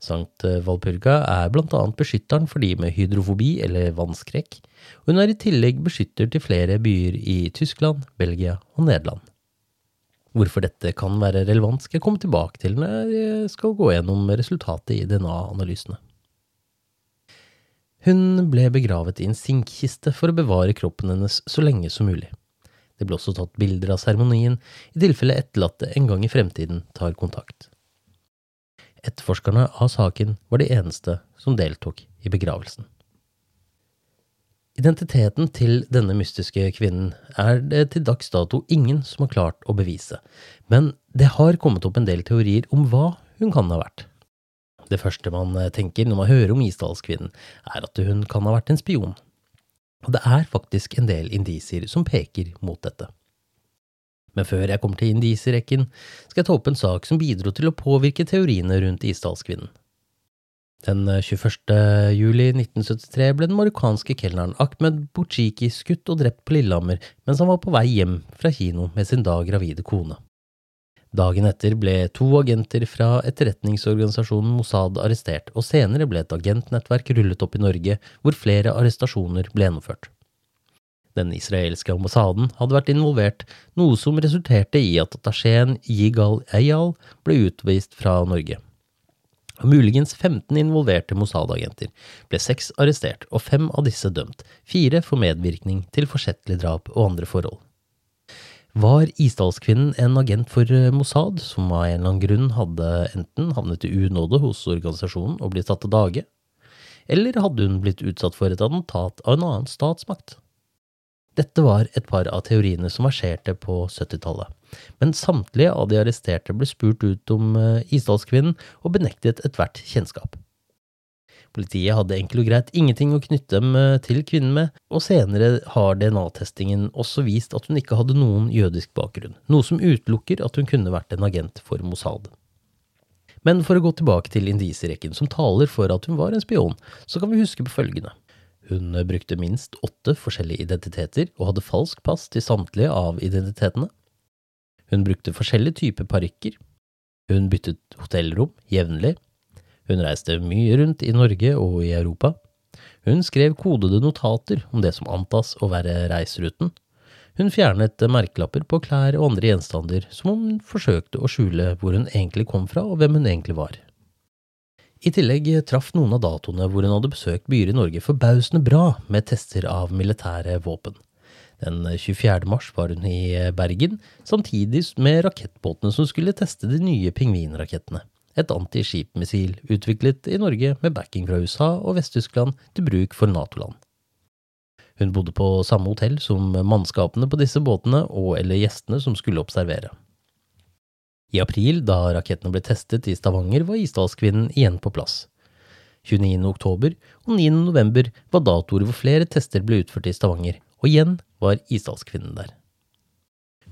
Sankt eh, Valpurga er blant annet beskytteren for de med hydrofobi eller vannskrekk, og hun er i tillegg beskytter til flere byer i Tyskland, Belgia og Nederland. Hvorfor dette kan være relevant, skal jeg komme tilbake til når jeg skal gå gjennom resultatet i DNA-analysene. Hun ble begravet i en sinkkiste for å bevare kroppen hennes så lenge som mulig. Det ble også tatt bilder av seremonien, i tilfelle etterlatte en gang i fremtiden tar kontakt. Etterforskerne av saken var de eneste som deltok i begravelsen. Identiteten til denne mystiske kvinnen er det til dags dato ingen som har klart å bevise, men det har kommet opp en del teorier om hva hun kan ha vært. Det første man tenker når man hører om Isdalskvinnen, er at hun kan ha vært en spion. Og det er faktisk en del indisier som peker mot dette. Men før jeg kommer til indisierekken, skal jeg ta opp en sak som bidro til å påvirke teoriene rundt Isdalskvinnen. Den 21. juli 1973 ble den marokkanske kelneren Ahmed Bouchiki skutt og drept på Lillehammer mens han var på vei hjem fra kino med sin da gravide kone. Dagen etter ble to agenter fra etterretningsorganisasjonen Mossad arrestert, og senere ble et agentnettverk rullet opp i Norge, hvor flere arrestasjoner ble gjennomført. Den israelske ambassaden hadde vært involvert, noe som resulterte i at attachéen Yigal Eyal ble utvist fra Norge. Av muligens 15 involverte Mossad-agenter ble seks arrestert og fem av disse dømt, fire for medvirkning til forsettlig drap og andre forhold. Var Isdalskvinnen en agent for eh, Mossad, som av en eller annen grunn hadde enten havnet i unåde hos organisasjonen og blitt tatt til dage, eller hadde hun blitt utsatt for et attentat av en annen statsmakt? Dette var et par av teoriene som verserte på 70-tallet, men samtlige av de arresterte ble spurt ut om eh, Isdalskvinnen og benektet ethvert kjennskap. Politiet hadde enkelt og greit ingenting å knytte dem eh, til kvinnen med, og senere har DNA-testingen også vist at hun ikke hadde noen jødisk bakgrunn, noe som utelukker at hun kunne vært en agent for Mossad. Men for å gå tilbake til indisierekken som taler for at hun var en spion, så kan vi huske på følgende. Hun brukte minst åtte forskjellige identiteter og hadde falsk pass til samtlige av identitetene. Hun brukte forskjellige typer parykker. Hun byttet hotellrom jevnlig hun reiste mye rundt i Norge og i Europa. Hun skrev kodede notater om det som antas å være reiseruten. Hun fjernet merkelapper på klær og andre gjenstander, som om hun forsøkte å skjule hvor hun egentlig kom fra og hvem hun egentlig var. I tillegg traff noen av datoene hvor hun hadde besøkt byer i Norge forbausende bra med tester av militære våpen. Den 24. mars var hun i Bergen, samtidig med rakettbåtene som skulle teste de nye pingvinrakettene et antiskipmissil utviklet i Norge med backing fra USA og Vest-Tyskland til bruk for Nato-land. Hun bodde på samme hotell som mannskapene på disse båtene og eller gjestene som skulle observere. I april, da rakettene ble testet i Stavanger, var Isdalskvinnen igjen på plass. 29. oktober og 9. november var datoer hvor flere tester ble utført i Stavanger, og igjen var Isdalskvinnen der.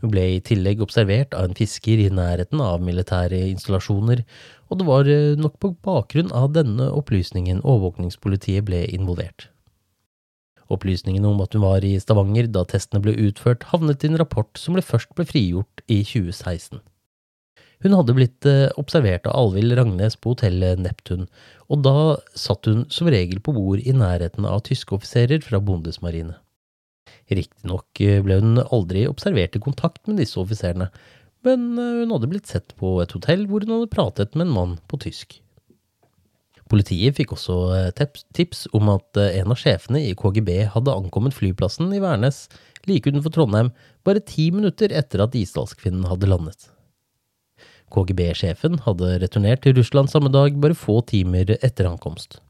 Hun ble i tillegg observert av en fisker i nærheten av militære installasjoner, og det var eh, nok på bakgrunn av denne opplysningen overvåkningspolitiet ble involvert. Opplysningen om at hun var i Stavanger da testene ble utført, havnet i en rapport som ble først ble frigjort i 2016. Hun hadde blitt eh, observert av Alvhild Rangnes på hotellet Neptun, og da satt hun som regel på bord i nærheten av tyske offiserer fra Bundesmarine. Riktignok eh, ble hun aldri observert i kontakt med disse offiserene, men eh, hun hadde blitt sett på et hotell hvor hun hadde pratet med en mann på tysk. Politiet fikk også eh, tips om at en av sjefene i KGB hadde ankommet flyplassen i Værnes like utenfor Trondheim bare ti minutter etter at Isdalskvinnen hadde landet. KGB-sjefen hadde returnert til Russland samme dag, bare få timer etter ankomst.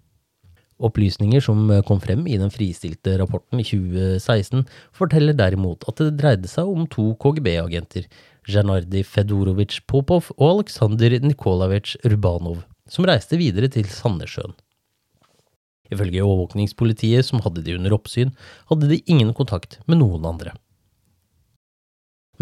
Opplysninger som kom frem i den fristilte rapporten i 2016, forteller derimot at det dreide seg om to KGB-agenter, Janardi Fedorovitsj Popov og Aleksandr Nikolavitsj Rubanov, som reiste videre til Sandnessjøen. Ifølge overvåkningspolitiet, som hadde de under oppsyn, hadde de ingen kontakt med noen andre.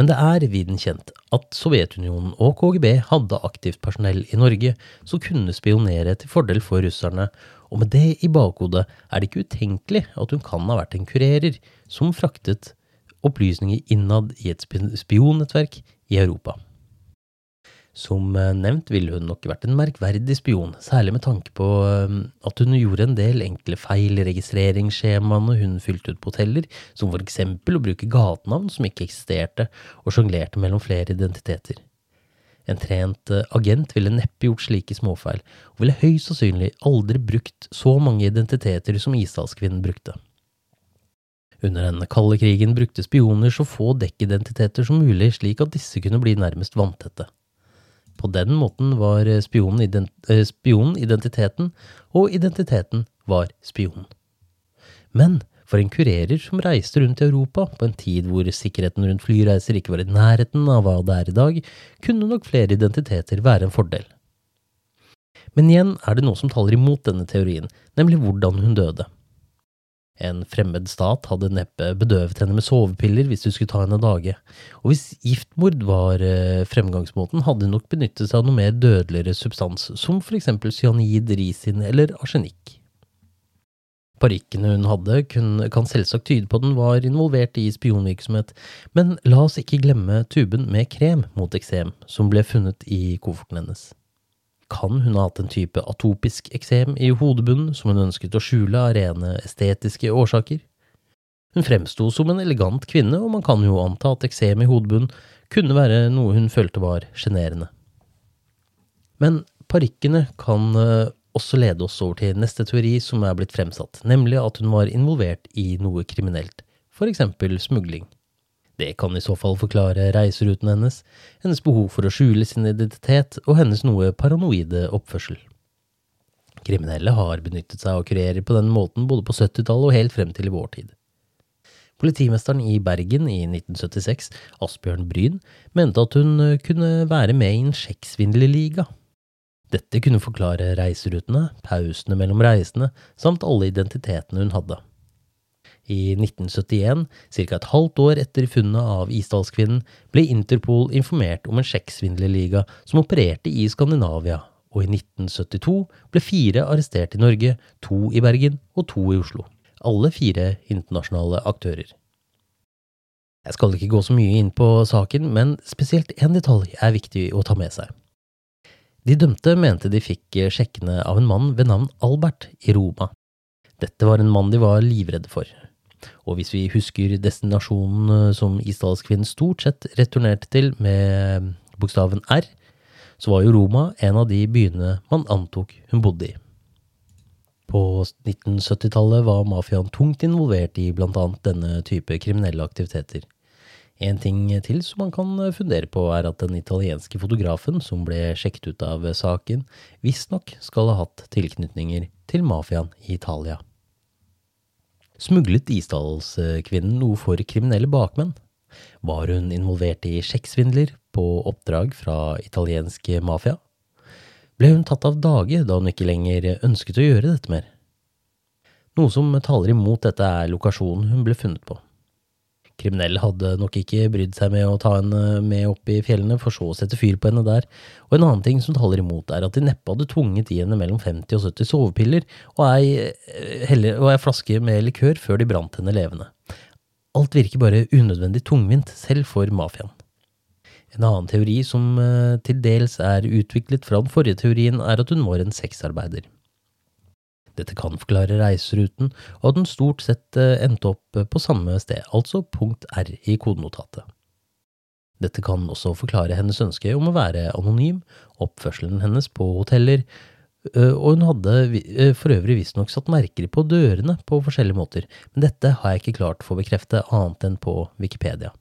Men det er viden kjent at Sovjetunionen og KGB hadde aktivt personell i Norge som kunne spionere til fordel for russerne, og med det i bakhodet er det ikke utenkelig at hun kan ha vært en kurerer som fraktet opplysninger innad i et spionnettverk i Europa. Som eh, nevnt ville hun nok vært en merkverdig spion, særlig med tanke på eh, at hun gjorde en del enkle feil i registreringsskjemaene hun fylte ut på hoteller, som for eksempel å bruke gatenavn som ikke eksisterte, og sjonglerte mellom flere identiteter. En trent eh, agent ville neppe gjort slike småfeil, og ville høyst sannsynlig aldri brukt så mange identiteter som Isdalskvinnen brukte. Under den kalde krigen brukte spioner så få dekkidentiteter som mulig, slik at disse kunne bli nærmest vanntette. På den måten var spionen, ident eh, spionen identiteten, og identiteten var spionen. Men for en kurerer som reiste rundt i Europa på en tid hvor sikkerheten rundt flyreiser ikke var i nærheten av hva det er i dag, kunne nok flere identiteter være en fordel. Men igjen er det noe som taler imot denne teorien, nemlig hvordan hun døde. En fremmed stat hadde neppe bedøvet henne med sovepiller hvis du skulle ta henne dage, og hvis giftmord var eh, fremgangsmåten, hadde hun nok benyttet seg av noe mer dødeligere substans, som for eksempel cyanid, risin eller arsenikk. Parykkene hun hadde, kan selvsagt tyde på at den var involvert i spionvirksomhet, men la oss ikke glemme tuben med krem mot eksem som ble funnet i kofferten hennes. Kan hun ha hatt en type atopisk eksem i hodebunnen som hun ønsket å skjule av rene estetiske årsaker? Hun fremsto som en elegant kvinne, og man kan jo anta at eksem i hodebunnen kunne være noe hun følte var sjenerende. Men parykkene kan eh, også lede oss over til neste teori som er blitt fremsatt, nemlig at hun var involvert i noe kriminelt, for eksempel smugling. Det kan i så fall forklare reiseruten hennes, hennes behov for å skjule sin identitet og hennes noe paranoide oppførsel. Kriminelle har benyttet seg av kurerer på denne måten både på 70-tallet og helt frem til i vår tid. Politimesteren i Bergen i 1976, Asbjørn Bryn, mente at hun kunne være med i en sjekksvindlerliga. dette kunne forklare reiserutene, pausene mellom reisene, samt alle identitetene hun hadde. I 1971, ca. et halvt år etter funnet av Isdalskvinnen, ble Interpol informert om en sjekksvindlerliga som opererte i Skandinavia, og i 1972 ble fire arrestert i Norge, to i Bergen og to i Oslo. Alle fire internasjonale aktører. Jeg skal ikke gå så mye inn på saken, men spesielt én detalj er viktig å ta med seg. De dømte mente de fikk sjekkene av en mann ved navn Albert i Roma. Dette var en mann de var livredde for. Og hvis vi husker destinasjonen eh, som Isdalskvinnen stort sett returnerte til med bokstaven R, så var jo Roma en av de byene man antok hun bodde i. På 1970-tallet var mafiaen tungt involvert i blant annet denne type kriminelle aktiviteter. En ting til som man kan fundere på, er at den italienske fotografen som ble sjekket ut av saken, visstnok skal ha hatt tilknytninger til mafiaen i Italia. Smuglet Isdalskvinnen noe for kriminelle bakmenn? Var hun involvert i sjekksvindler på oppdrag fra italiensk mafia? Ble hun tatt av dage da hun ikke lenger ønsket å gjøre dette mer? Noe som taler imot dette, er lokasjonen hun ble funnet på. Kriminelle hadde nok ikke brydd seg med å ta henne med opp i fjellene, for så å sette fyr på henne der. Og en annen ting som taler imot, er at de neppe hadde tvunget i henne mellom 50 og 70 sovepiller og ei, heller, og ei flaske med likør før de brant henne levende. Alt virker bare unødvendig tungvint, selv for mafiaen. En annen teori som eh, til dels er utviklet fra den forrige teorien, er at hun var en sexarbeider. Dette kan forklare reiseruten, og at den stort sett eh, endte opp eh, på samme sted, altså punkt R i kodenotatet. Dette kan også forklare hennes ønske om å være anonym, oppførselen hennes på hoteller, og hun hadde for øvrig visstnok satt merker på dørene på forskjellige måter, men dette har jeg ikke klart å få bekrefte annet enn på Wikipedia.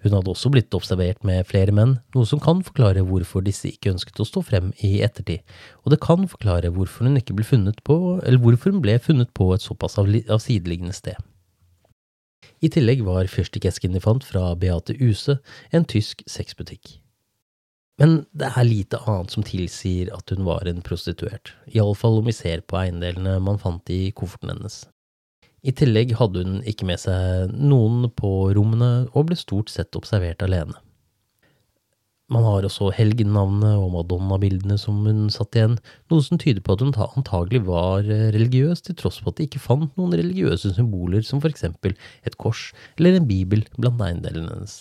Hun hadde også blitt observert med flere menn, noe som kan forklare hvorfor disse ikke ønsket å stå frem i ettertid, og det kan forklare hvorfor hun ble funnet på, hun ble funnet på et såpass avsideliggende sted. I tillegg var fyrstikkesken de fant fra Beate Use, en tysk sexbutikk. Men det er lite annet som tilsier at hun var en prostituert, iallfall om vi ser på eiendelene man fant i kofferten hennes. I tillegg hadde hun ikke med seg noen på rommene, og ble stort sett observert alene. Man har også helgennavnet og madonna-bildene som hun satt igjen, noe som tyder på at hun antagelig var religiøs, til tross for at de ikke fant noen religiøse symboler som for eksempel et kors eller en bibel blant eiendelene hennes.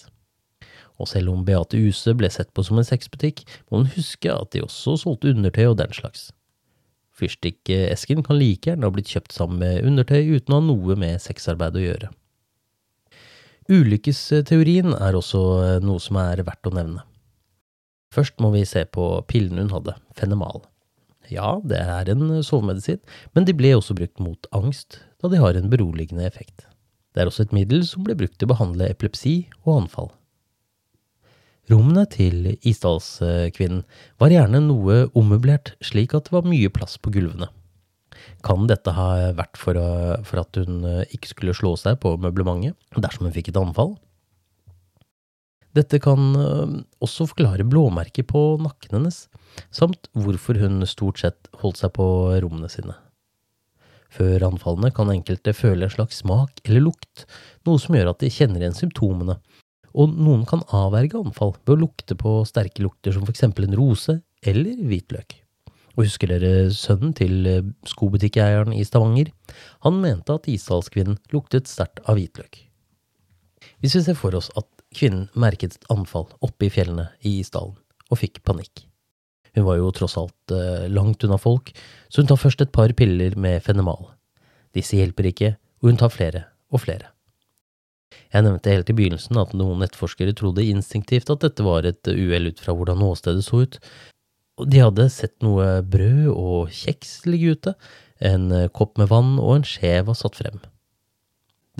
Og selv om Beate Use ble sett på som en sexbutikk, må hun huske at de også solgte undertøy og den slags. Fyrstikkesken kan like gjerne ha blitt kjøpt sammen med undertøy uten å ha noe med sexarbeid å gjøre. Ulykkesteorien er også noe som er verdt å nevne. Først må vi se på pillen hun hadde, Fenemal. Ja, det er en sovemedisin, men de ble også brukt mot angst, da de har en beroligende effekt. Det er også et middel som ble brukt til å behandle epilepsi og anfall. Rommene til Isdalskvinnen var gjerne noe ommøblert, slik at det var mye plass på gulvene. Kan dette ha vært for, for at hun ikke skulle slå seg på møblementet dersom hun fikk et anfall? Dette kan øh, også forklare blåmerket på nakken hennes, samt hvorfor hun stort sett holdt seg på rommene sine. Før anfallene kan enkelte føle en slags smak eller lukt, noe som gjør at de kjenner igjen symptomene, og noen kan avverge anfall ved å lukte på sterke lukter som eksempel en rose eller hvitløk. Og husker dere sønnen til øh, skobutikkeieren i Stavanger? Han mente at Isdalskvinnen luktet sterkt av hvitløk. Hvis vi ser for oss at Kvinnen merket et anfall oppe i fjellene i isdalen, og fikk panikk. Hun var jo tross alt eh, langt unna folk, så hun tar først et par piller med fenemal. Disse hjelper ikke, og hun tar flere og flere. Jeg nevnte helt i begynnelsen at noen nettforskere trodde instinktivt at dette var et uhell ut fra hvordan åstedet så ut, de hadde sett noe brød og kjeks ligge ute, en kopp med vann og en skje var satt frem.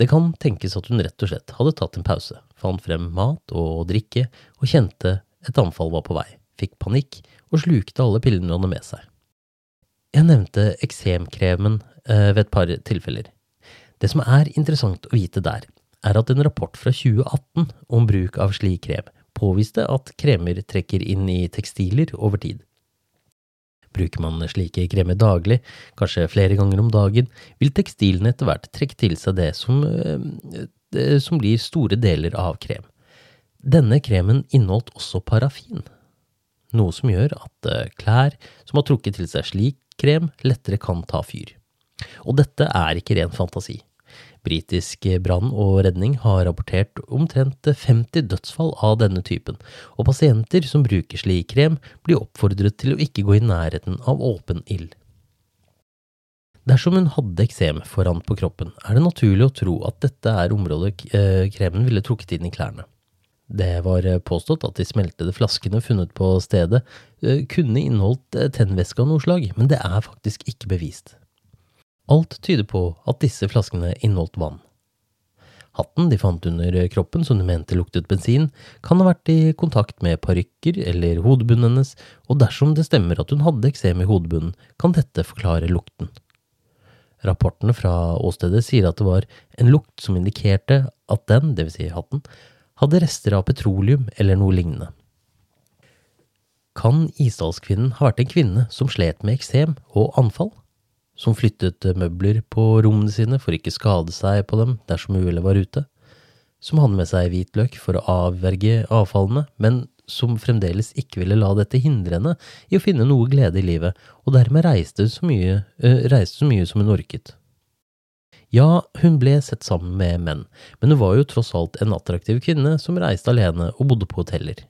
Det kan tenkes at hun rett og slett hadde tatt en pause, fant frem mat og drikke og kjente et anfall var på vei, fikk panikk og slukte alle pillene hun hadde med seg. Jeg nevnte eksemkremen eh, ved et par tilfeller. Det som er interessant å vite der, er at en rapport fra 2018 om bruk av slik krem påviste at kremer trekker inn i tekstiler over tid. Bruker man slike kremer daglig, kanskje flere ganger om dagen, vil tekstilene etter hvert trekke til seg det som, eh, det som blir store deler av krem. Denne kremen inneholdt også parafin, noe som gjør at eh, klær som har trukket til seg slik krem, lettere kan ta fyr. Og dette er ikke ren fantasi. Britisk brann og redning har rapportert omtrent 50 dødsfall av denne typen, og pasienter som bruker slik krem, blir oppfordret til å ikke gå i nærheten av åpen ild. Dersom hun hadde eksem foran på kroppen, er det naturlig å tro at dette er området eh, kremen ville trukket inn i klærne. Det var påstått at de smeltede flaskene funnet på stedet eh, kunne inneholdt eh, tennvæske av noe slag, men det er faktisk ikke bevist. Alt tyder på at disse flaskene inneholdt vann. Hatten de fant under kroppen som de mente luktet bensin, kan ha vært i kontakt med parykker eller hodebunnen hennes, og dersom det stemmer at hun hadde eksem i hodebunnen, kan dette forklare lukten. Rapportene fra åstedet sier at det var en lukt som indikerte at den, dvs. Si hatten, hadde rester av petroleum eller noe lignende. Kan Isdalskvinnen ha vært en kvinne som slet med eksem og anfall? Som flyttet møbler på rommene sine for ikke skade seg på dem dersom uhellet var ute, som hadde med seg hvitløk for å avverge avfallene, men som fremdeles ikke ville la dette hindre henne i å finne noe glede i livet, og dermed reiste så mye, øh, reiste så mye som hun orket. Ja, hun ble sett sammen med menn, men hun var jo tross alt en attraktiv kvinne som reiste alene og bodde på hoteller.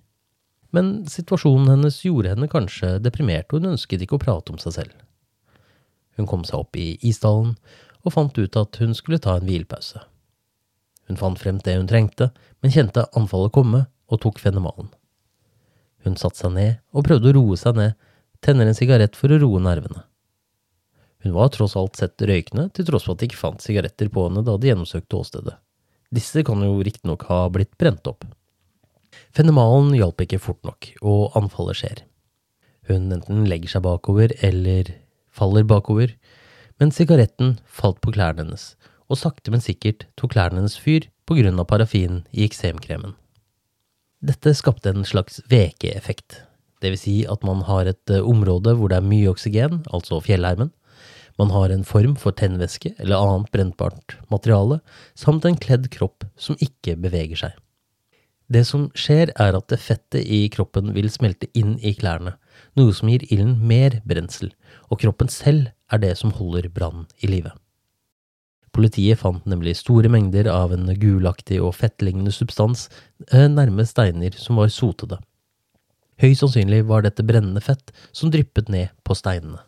Men situasjonen hennes gjorde henne kanskje deprimert, og hun ønsket ikke å prate om seg selv. Hun kom seg opp i isdalen og fant ut at hun skulle ta en hvilepause. Hun fant frem det hun trengte, men kjente anfallet komme og tok fenemalen. Hun satte seg ned og prøvde å roe seg ned, tenner en sigarett for å roe nervene. Hun var tross alt sett røykende, til tross for at de ikke fant sigaretter på henne da de gjennomsøkte åstedet. Disse kan jo riktignok ha blitt brent opp. Fenemalen hjalp ikke fort nok, og anfallet skjer. Hun enten legger seg bakover eller faller bakover, men sigaretten falt på klærne hennes, og sakte, men sikkert tok klærne hennes fyr på grunn av parafinen i eksemkremen. Dette skapte en slags VK-effekt, det vil si at man har et eh, område hvor det er mye oksygen, altså fjellheimen, man har en form for tennvæske eller annet brennbart materiale, samt en kledd kropp som ikke beveger seg. Det som skjer, er at det fettet i kroppen vil smelte inn i klærne, noe som gir ilden mer brensel, og kroppen selv er det som holder brannen i live. Politiet fant nemlig store mengder av en gulaktig og fettlignende substans eh, nærme steiner som var sotede. Høyst sannsynlig var dette brennende fett som dryppet ned på steinene.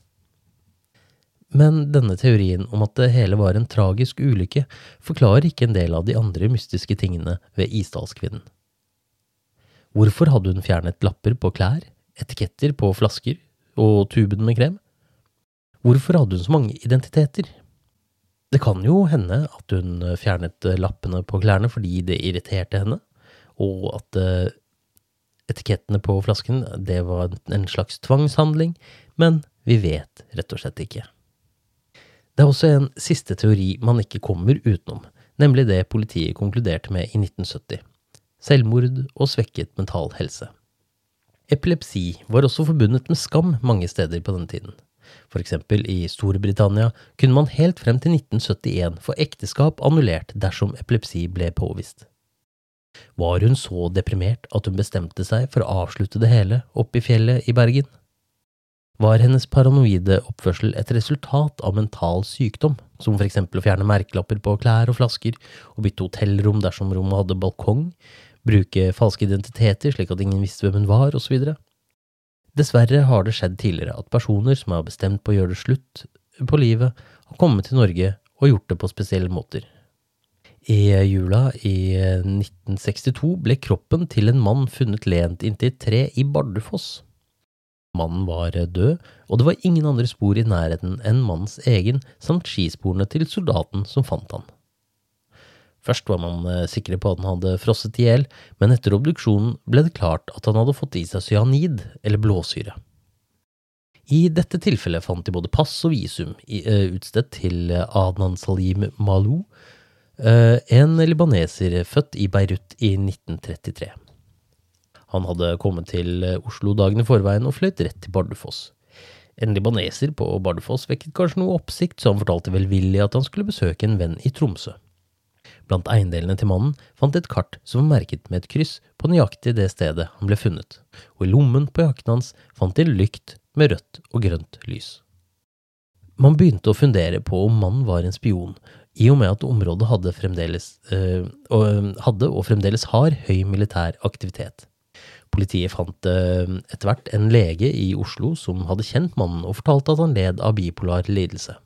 Men denne teorien om at det hele var en tragisk ulykke, forklarer ikke en del av de andre mystiske tingene ved Isdalskvinnen. Hvorfor hadde hun fjernet lapper på klær, etiketter på flasker og tuben med krem? Hvorfor hadde hun så mange identiteter? Det kan jo hende at hun fjernet lappene på klærne fordi det irriterte henne, og at uh, etikettene på flasken det var en slags tvangshandling, men vi vet rett og slett ikke. Det er også en siste teori man ikke kommer utenom, nemlig det politiet konkluderte med i 1970 selvmord og svekket mental helse. Epilepsi var også forbundet med skam mange steder på denne tiden. For eksempel i Storbritannia kunne man helt frem til 1971 få ekteskap annullert dersom epilepsi ble påvist. Var hun så deprimert at hun bestemte seg for å avslutte det hele oppe i fjellet i Bergen? Var hennes paranoide oppførsel et resultat av mental sykdom, som for eksempel å fjerne merkelapper på klær og flasker, og bytte hotellrom dersom rommet hadde balkong, bruke falske identiteter slik at ingen visste hvem hun var, osv.? Dessverre har det skjedd tidligere at personer som har bestemt på å gjøre det slutt på livet, har kommet til Norge og gjort det på spesielle måter. I jula i 1962 ble kroppen til en mann funnet lent inntil et tre i Bardufoss. Mannen var død, og det var ingen andre spor i nærheten enn mannens egen samt skisporene til soldaten som fant han. Først var man eh, sikre på at han hadde frosset i hjel, men etter obduksjonen ble det klart at han hadde fått i seg cyanid, eller blåsyre. I dette tilfellet fant de både pass og visum eh, utstedt til Adnan Salim Malou, eh, en libaneser født i Beirut i 1933. Han hadde kommet til Oslo dagen i forveien og fløyt rett til Bardufoss. En libaneser på Bardufoss vekket kanskje noe oppsikt, så han fortalte velvillig at han skulle besøke en venn i Tromsø. Blant eiendelene til mannen fant de et kart som var merket med et kryss på nøyaktig det stedet han ble funnet, og i lommen på jakken hans fant de lykt med rødt og grønt lys. Man begynte å fundere på om mannen var en spion, i og med at området hadde, øh, hadde og fremdeles har høy militær aktivitet. Politiet fant øh, etter hvert en lege i Oslo som hadde kjent mannen og fortalte at han led av bipolar lidelse.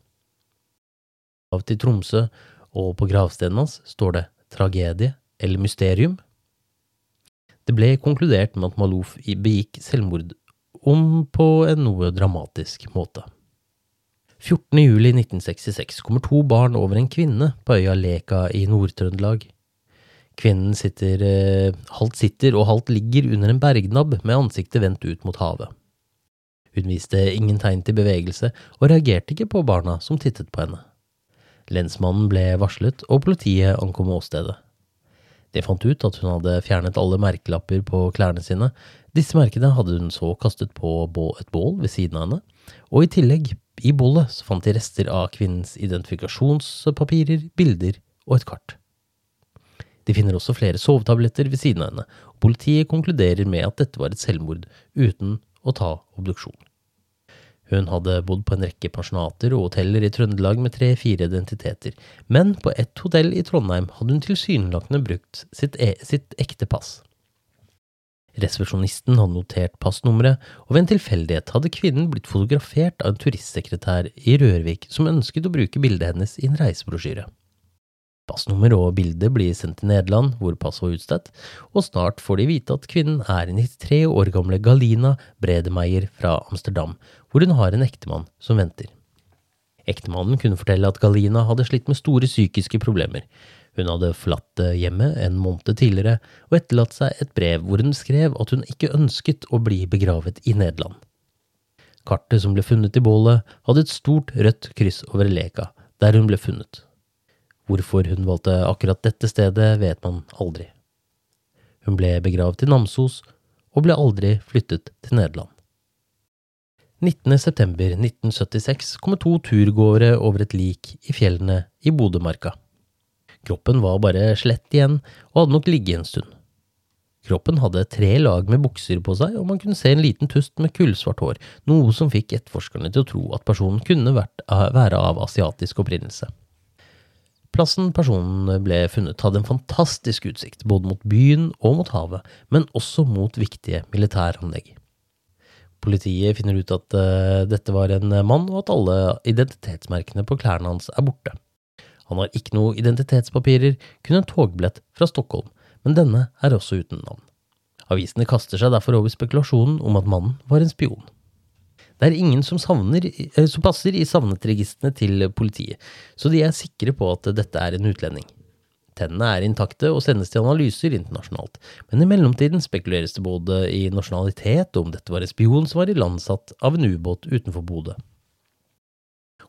Av til Tromsø og på gravstedet hans står det tragedie eller mysterium. Det ble konkludert med at Malouf begikk selvmord, om på en noe dramatisk måte. 14. juli 1966 kommer to barn over en kvinne på øya Leka i Nord-Trøndelag. Kvinnen sitter, eh, halvt sitter og halvt ligger under en bergnabb med ansiktet vendt ut mot havet. Hun viste ingen tegn til bevegelse og reagerte ikke på barna som tittet på henne. Lensmannen ble varslet, og politiet ankom åstedet. De fant ut at hun hadde fjernet alle merkelapper på klærne sine. Disse merkene hadde hun så kastet på et bål ved siden av henne, og i tillegg, i bålet, så fant de rester av kvinnens identifikasjonspapirer, bilder og et kart. De finner også flere sovetabletter ved siden av henne, og politiet konkluderer med at dette var et selvmord, uten å ta obduksjon. Hun hadde bodd på en rekke pensjonater og hoteller i Trøndelag med tre–fire identiteter, men på ett hotell i Trondheim hadde hun tilsynelatende brukt sitt, e sitt ekte pass. Resepsjonisten hadde notert passnummeret, og ved en tilfeldighet hadde kvinnen blitt fotografert av en turistsekretær i Rørvik som ønsket å bruke bildet hennes i en reisebrosjyre. Passnummer og bilde blir sendt til Nederland, hvor passet var utstedt, og snart får de vite at kvinnen er 93 år gamle Galina Bredemeier fra Amsterdam, hvor hun har en ektemann som venter. Ektemannen kunne fortelle at Galina hadde slitt med store psykiske problemer. Hun hadde forlatt hjemmet en måned tidligere og etterlatt seg et brev hvor hun skrev at hun ikke ønsket å bli begravet i Nederland. Kartet som ble funnet i bålet, hadde et stort rødt kryss over Leka, der hun ble funnet. Hvorfor hun valgte akkurat dette stedet, vet man aldri. Hun ble begravet i Namsos, og ble aldri flyttet til Nederland. 19.9.1976 kommer to turgåere over et lik i fjellene i Bodømarka. Kroppen var bare slett igjen, og hadde nok ligget en stund. Kroppen hadde tre lag med bukser på seg, og man kunne se en liten tust med kullsvart hår, noe som fikk etterforskerne til å tro at personen kunne vært, være av asiatisk opprinnelse. Plassen personen ble funnet hadde en fantastisk utsikt, både mot byen og mot havet, men også mot viktige militæranlegg. Politiet finner ut at uh, dette var en mann, og at alle identitetsmerkene på klærne hans er borte. Han har ikke noe identitetspapirer, kun en togbillett fra Stockholm, men denne er også uten navn. Avisene kaster seg derfor over spekulasjonen om at mannen var en spion. Det er ingen som, savner, eh, som passer i savnetregistrene til politiet, så de er sikre på at dette er en utlending. Tennene er intakte og sendes til analyser internasjonalt, men i mellomtiden spekuleres det både i nasjonalitet og om dette var en spion som var ilandsatt av en ubåt utenfor Bodø.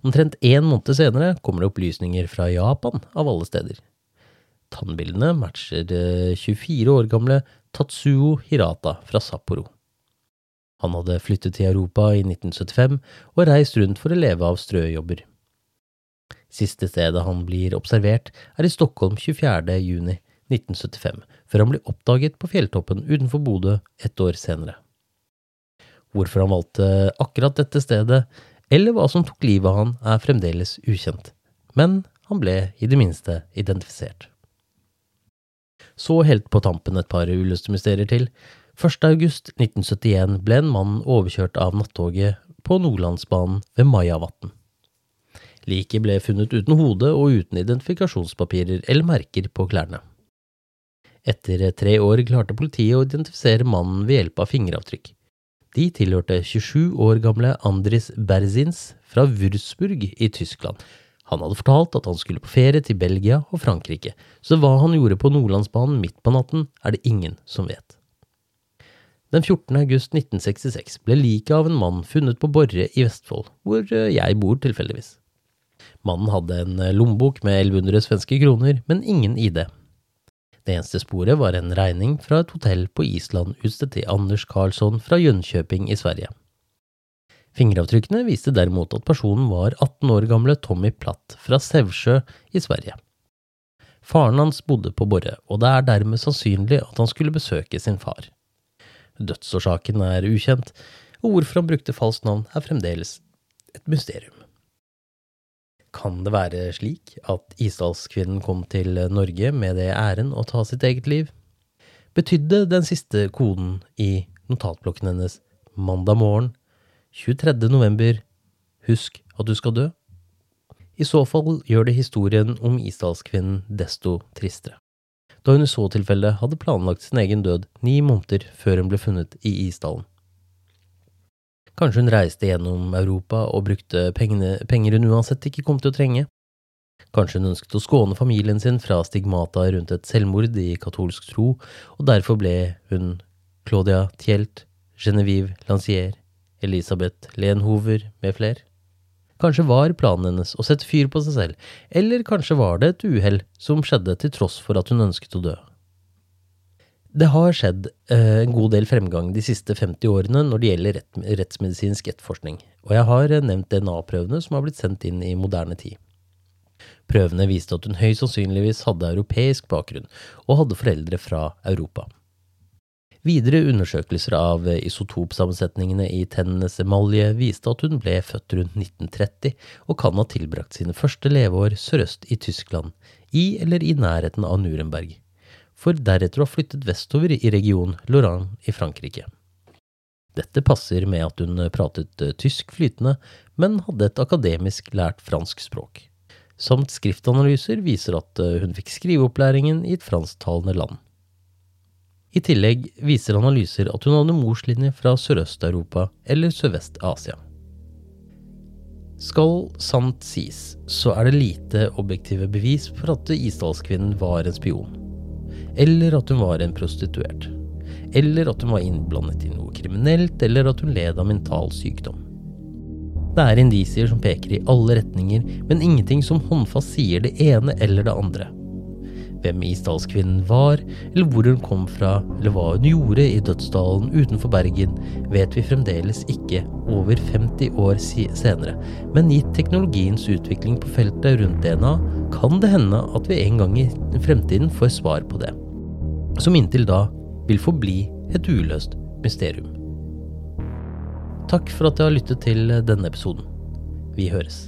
Omtrent én måned senere kommer det opplysninger fra Japan, av alle steder. Tannbildene matcher 24 eh, år gamle Tatsuo Hirata fra Sapporo. Han hadde flyttet til Europa i 1975 og reist rundt for å leve av strøjobber. Siste stedet han blir observert, er i Stockholm 24. juni 1975, før han blir oppdaget på fjelltoppen utenfor Bodø ett år senere. Hvorfor han valgte akkurat dette stedet, eller hva som tok livet av han, er fremdeles ukjent, men han ble i det minste identifisert. Så helt på tampen et par uløste mysterier til. 1. august 1971 ble en mann overkjørt av nattoget på Nordlandsbanen ved Majavatn. Liket ble funnet uten hode og uten identifikasjonspapirer eller merker på klærne. Etter tre år klarte politiet å identifisere mannen ved hjelp av fingeravtrykk. De tilhørte 27 år gamle Andris Berzins fra Würzburg i Tyskland. Han hadde fortalt at han skulle på ferie til Belgia og Frankrike, så hva han gjorde på Nordlandsbanen midt på natten, er det ingen som vet. Den 14. august 1966 ble liket av en mann funnet på Borre i Vestfold, hvor jeg bor tilfeldigvis. Mannen hadde en eh, lommebok med 1100 svenske kroner, men ingen ID. Det eneste sporet var en regning fra et hotell på Island utstedt til Anders Karlsson fra Jönköping i Sverige. Fingeravtrykkene viste derimot at personen var 18 år gamle Tommy Platt fra Sevsjø i Sverige. Faren hans bodde på Borre, og det er dermed sannsynlig at han skulle besøke sin far. Dødsårsaken er ukjent, og hvorfor han brukte falskt navn er fremdeles et mysterium. Kan det være slik at Isdalskvinnen kom til Norge med det æren å ta sitt eget liv? Betydde den siste koden i notatblokken hennes mandag morgen 23. november husk at du skal dø? I så fall gjør det historien om Isdalskvinnen desto tristere, da hun i så tilfelle hadde planlagt sin egen død ni måneder før hun ble funnet i Isdalen. Kanskje hun reiste gjennom Europa og brukte pengene, penger hun uansett ikke kom til å trenge. Kanskje hun ønsket å skåne familien sin fra stigmata rundt et selvmord i katolsk tro, og derfor ble hun Claudia Tielt, Genevieve Lancier, Elisabeth Lenhover med flere. Kanskje var planen hennes å sette fyr på seg selv, eller kanskje var det et uhell som skjedde til tross for at hun ønsket å dø. Det har skjedd eh, en god del fremgang de siste 50 årene når det gjelder rett, rettsmedisinsk etterforskning, og jeg har eh, nevnt DNA-prøvene som har blitt sendt inn i moderne tid. Prøvene viste at hun høyst sannsynligvis hadde europeisk bakgrunn, og hadde foreldre fra Europa. Videre undersøkelser av isotopsammensetningene i tennenes emalje viste at hun ble født rundt 1930 og kan ha tilbrakt sine første leveår sørøst i Tyskland, i eller i nærheten av Nuremberg for deretter å ha flyttet vestover i regionen Lorraine i Frankrike. Dette passer med at hun pratet tysk flytende, men hadde et akademisk lært fransk språk. Samt skriftanalyser viser at hun fikk skriveopplæringen i et fransktalende land. I tillegg viser analyser at hun hadde morslinje fra Sørøst-Europa eller Sørvest-Asia. Skal sant sies, så er det lite objektive bevis for at isdalskvinnen var en spion eller at hun var en prostituert. Eller at hun var innblandet i noe kriminelt, eller at hun led av mental sykdom. Det er indisier som peker i alle retninger, men ingenting som håndfast sier det ene eller det andre. Hvem isdalskvinnen var, eller hvor hun kom fra, eller hva hun gjorde i dødsdalen utenfor Bergen, vet vi fremdeles ikke over 50 år senere, men gitt teknologiens utvikling på feltet rundt DNA, kan det hende at vi en gang i fremtiden får svar på det som inntil da vil forbli et uløst mysterium. Takk for at du har lyttet til denne episoden. Vi høres.